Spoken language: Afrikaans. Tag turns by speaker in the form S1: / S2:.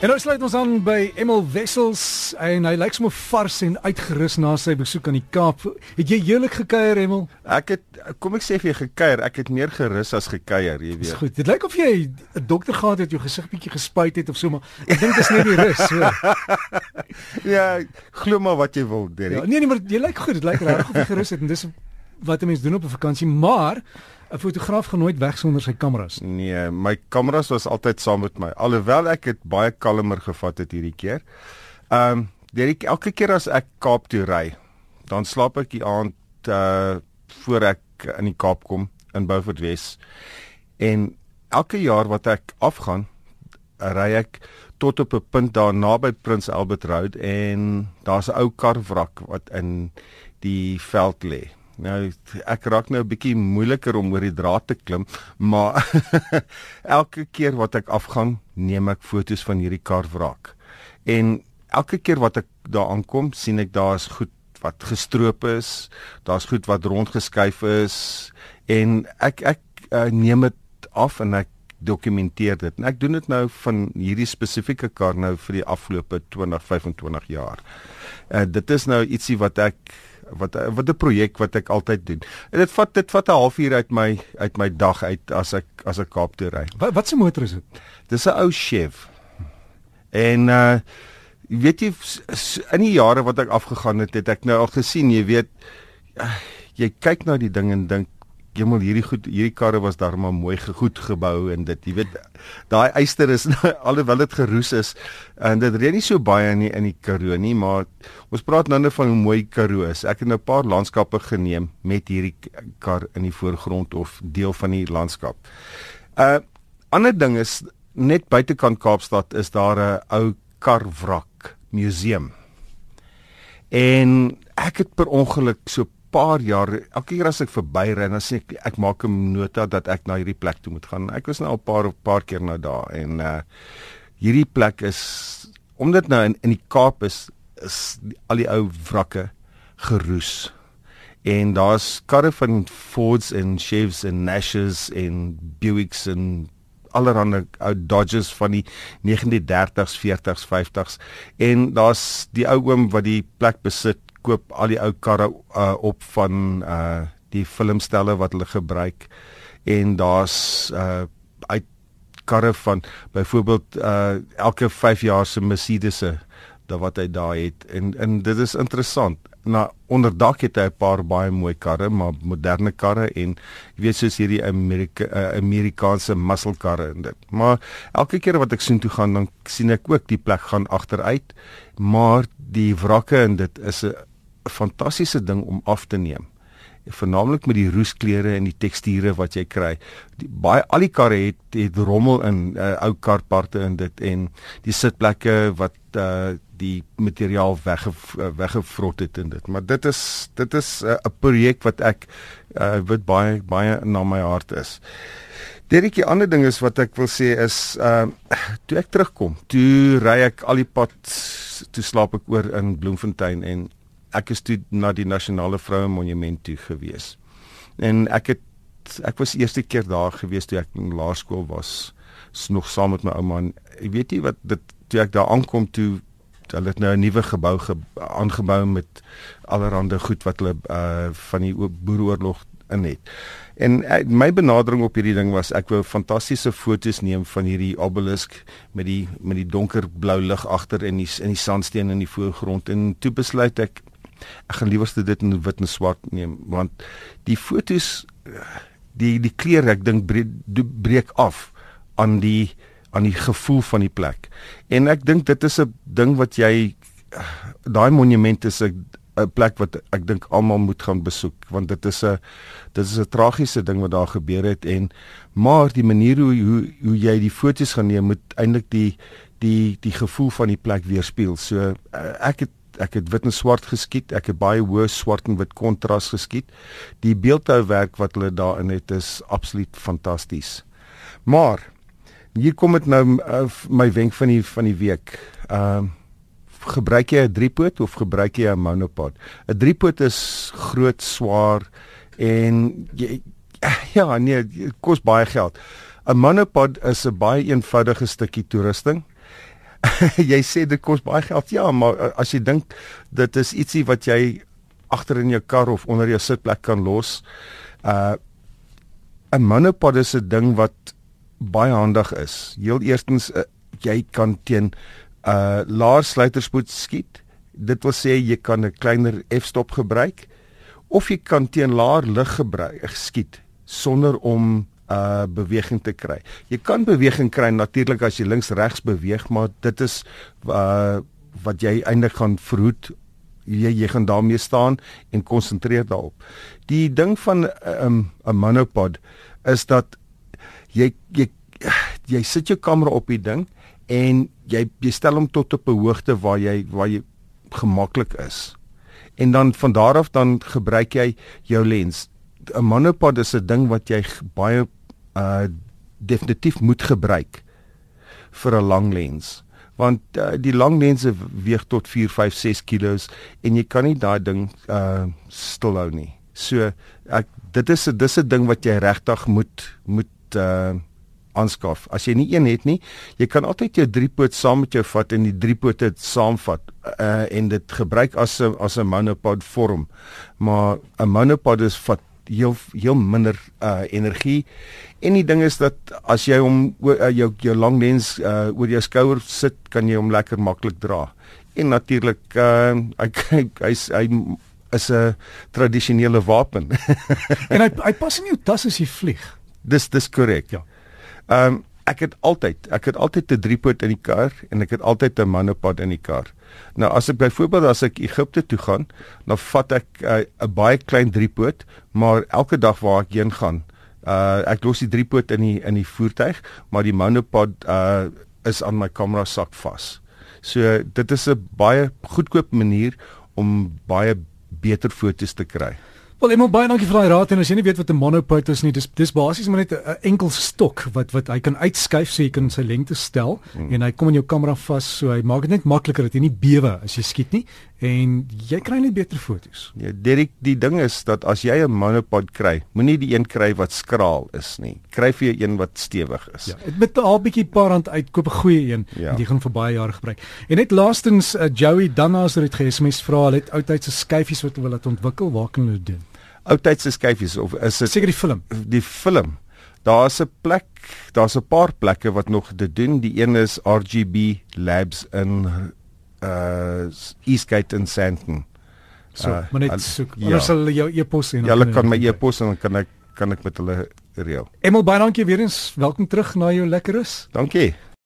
S1: En nou sluit ons aan by Emil Wessels en hy lyk sommer vars en uitgerus na sy besoek aan die Kaap. Het jy heerlik gekuier Emil?
S2: Ek het kom ek sê vir jou gekuier, ek het meer gerus as gekuier, jy weet.
S1: Dis goed. Dit lyk of jy 'n dokter gehad het jou gesig bietjie gespuit het of so maar ek dink dit is net die rus. So.
S2: ja, glo maar wat jy wil, Derek.
S1: Ja, nee nee, maar jy lyk goed. Dit lyk regtig of jy gerus het en dis wat 'n mens doen op 'n vakansie, maar 'n fotograaf gaan nooit weg sonder sy kameras.
S2: Nee, my kameras was altyd saam met my. Alhoewel ek dit baie kalmer gevat het hierdie keer. Ehm, um, Derek, elke keer as ek Kaap toe ry, dan slaap ek die aand uh voor ek in die Kaap kom in Beaufort Wes. En elke jaar wat ek afgaan, ry ek tot op 'n punt daar naby Prins Albert Road en daar's 'n ou karwrak wat in die veld lê. Nou ek raak nou 'n bietjie moeiliker om oor die draad te klim, maar elke keer wat ek afgaan, neem ek foto's van hierdie karwrak. En elke keer wat ek daar aankom, sien ek daar's goed wat gestroop is, daar's goed wat rondgeskuif is en ek ek uh, neem dit af en ek dokumenteer dit. En ek doen dit nou van hierdie spesifieke kar nou vir die afgelope 20, 25 jaar. Uh, dit is nou ietsie wat ek wat wat 'n projek wat ek altyd doen. En dit vat dit vat 'n halfuur uit my uit my dag uit as ek as ek Kaap toe ry.
S1: Wat wat se motor is dit?
S2: Dis 'n ou Chev. En uh weet jy in die jare wat ek afgegaan het, het ek nou al gesien, jy weet jy kyk na die ding en dink Hemel hierdie goed hierdie karre was daar maar mooi goed gebou en dit jy weet daai eyster is alhoewel dit geroes is en dit reën nie so baie in die, in die Karoo nie maar ons praat nou net van hoe mooi Karoo is. Ek het nou 'n paar landskappe geneem met hierdie kar in die voorgrond of deel van die landskap. 'n uh, Ander ding is net buitekant Kaapstad is daar 'n ou karwrak museum. En ek het per ongeluk so paar jaar elke keer as ek verbyry en dan sê ek ek maak 'n nota dat ek na hierdie plek toe moet gaan. Ek was nou al 'n paar paar keer nou daar en uh hierdie plek is omdat nou in in die Kaap is is al die ou wrakke geroes. En daar's karre van Fords en Chevs en Nashes en Buicks en allerhande ou Dodges van die 1930s, 40s, 50s en daar's die ou oom wat die plek besit koop al die ou karre uh, op van uh die filmstelle wat hulle gebruik. En daar's uh uit karre van byvoorbeeld uh elke 5 jaar se Mercedes'e wat hy daar het. En en dit is interessant. Na onderdak het hy 'n paar baie mooi karre maar moderne karre en jy weet soos hierdie Amerika uh, Amerikaanse muscle karre en dit. Maar elke keer wat ek sien toe gaan dan sien ek ook die plek gaan agteruit. Maar die wrakke en dit is 'n 'n fantastiese ding om af te neem. Vernaamlik met die roesklere en die teksture wat jy kry. Die baie al die karre het het rommel in uh, ou karparte in dit en die sitplekke wat uh, die materiaal wegge uh, weggevrot het in dit. Maar dit is dit is 'n uh, projek wat ek uh, wat baie baie na my hart is. Dit die ander ding is wat ek wil sê is uh toe ek terugkom, toe ry ek al die pad toe slaap ek oor in Bloemfontein en ek is toe na die nasionale vroue monument toe gewees. En ek het ek was eerste keer daar gewees toe ek in laerskool was, nog saam met my ouma. Ek weet nie wat dit toe ek daar aankom toe hulle het nou 'n nuwe gebou ge, aangebou met allerlei goed wat hulle uh van die boereoorlog in het. En uh, my benadering op hierdie ding was ek wou fantastiese foto's neem van hierdie obelisk met die met die donkerblou lig agter en die in die sandsteen in die voorgrond en toe besluit ek ek gaan liewerste dit in wit en swart neem want die fotos die die kleur ek dink breek, breek af aan die aan die gevoel van die plek. En ek dink dit is 'n ding wat jy daai monument is 'n 'n plek wat ek dink almal moet gaan besoek want dit is 'n dit is 'n tragiese ding wat daar gebeur het en maar die manier hoe hoe hoe jy die fotos gaan neem moet eintlik die die die gevoel van die plek weerspieël. So ek het ek het wit en swart geskiet. Ek het baie hoë swart en wit kontras geskiet. Die beeldhouwerk wat hulle daarin het is absoluut fantasties. Maar hier kom dit nou uh, my wenk van die van die week. Ehm uh, gebruik jy 'n driepoot of gebruik jy 'n monopod? 'n Driepoot is groot, swaar en jy ja, nee, dit kos baie geld. 'n Monopod is 'n baie eenvoudige stukkie toerusting jy sê dit kos baie geld. Ja, maar uh, as jy dink dit is ietsie wat jy agter in jou kar of onder jou sitplek kan los. Uh 'n monopod is 'n ding wat baie handig is. Heel eerstens uh, jy kan teen uh laer sluiterspoed skiet. Dit wil sê jy kan 'n kleiner f-stop gebruik of jy kan teen laer lug gebruik skiet sonder om uh beweging te kry. Jy kan beweging kry natuurlik as jy links regs beweeg, maar dit is uh wat jy eintlik gaan verhoed jy jy gaan daarmee staan en konsentreer daarop. Die ding van 'n um, 'n monopod is dat jy jy jy sit jou kamera op die ding en jy jy stel hom tot op 'n hoogte waar jy waar jy gemaklik is. En dan van daar af dan gebruik jy jou lens. 'n Monopod is 'n ding wat jy baie uh definitief moet gebruik vir 'n lang lens want uh, die lang lense weeg tot 4 5 6 kg en jy kan nie daai ding uh stilhou nie. So ek dit is 'n dis 'n ding wat jy regtig moet moet uh aanskaf. As jy nie een het nie, jy kan altyd jou driepoot saam met jou vat en die driepote saamvat uh en dit gebruik as 'n as 'n monopod vorm. Maar 'n monopod is vat heel heel minder uh energie. En die ding is dat as jy hom uh, jou jou lang lens uh oor jou skouer sit, kan jy hom lekker maklik dra. En natuurlik uh ek hy's hy is 'n tradisionele wapen.
S1: en hy hy pas in jou tas as jy vlieg.
S2: Dis dis korrek.
S1: Ja.
S2: Ehm um, ek het altyd ek het altyd 'n driepoot in die kar en ek het altyd 'n monopod in die kar. Nou as ek byvoorbeeld as ek Egipte toe gaan, dan vat ek eh, 'n uh, baie klein driepoot, maar elke dag waar ek heen gaan, uh ek los die driepoot in die in die voertuig, maar die monopod uh is aan my kamera sak vas. So dit is 'n baie goedkoop manier om baie beter foto's te kry.
S1: Wel, moet baie dankie vir daai raad en as jy nie weet wat 'n monopod is nie, dis dis basies maar net 'n enkel stok wat wat hy kan uitskuif so jy kan sy lengte stel hmm. en hy kom in jou kamera vas so hy maak dit net makliker dat jy nie bewe as jy skiet nie en jy kry net beter foto's.
S2: Ja, Derek, die ding is dat as jy 'n monopod kry, moenie die een kry wat skraal is nie. Kry vir jou een wat stewig is.
S1: Ja, dit met 'n bietjie paar rand uit, koop 'n goeie een ja. en jy gaan vir baie jare gebruik. En net laastens uh, Joey Dannaser het gesê vra hulle het oudtydse skyfies wat hulle wil laat ontwikkel, waar kan hulle doen?
S2: Oudtydse skyfies of is dit
S1: seker die film?
S2: Die film. Daar's 'n plek, daar's 'n paar plekke wat nog dit doen. Die een is RGB Labs in uh Eastgate in Sandton.
S1: So, uh, maar net soek. Ja. Hulle sal jou e-pos
S2: en Ja, hulle kan my e-pos en dan kan ek kan ek met hulle reël.
S1: Emel baie dankie weer eens. Welkom terug na jou lekkeres.
S2: Dankie.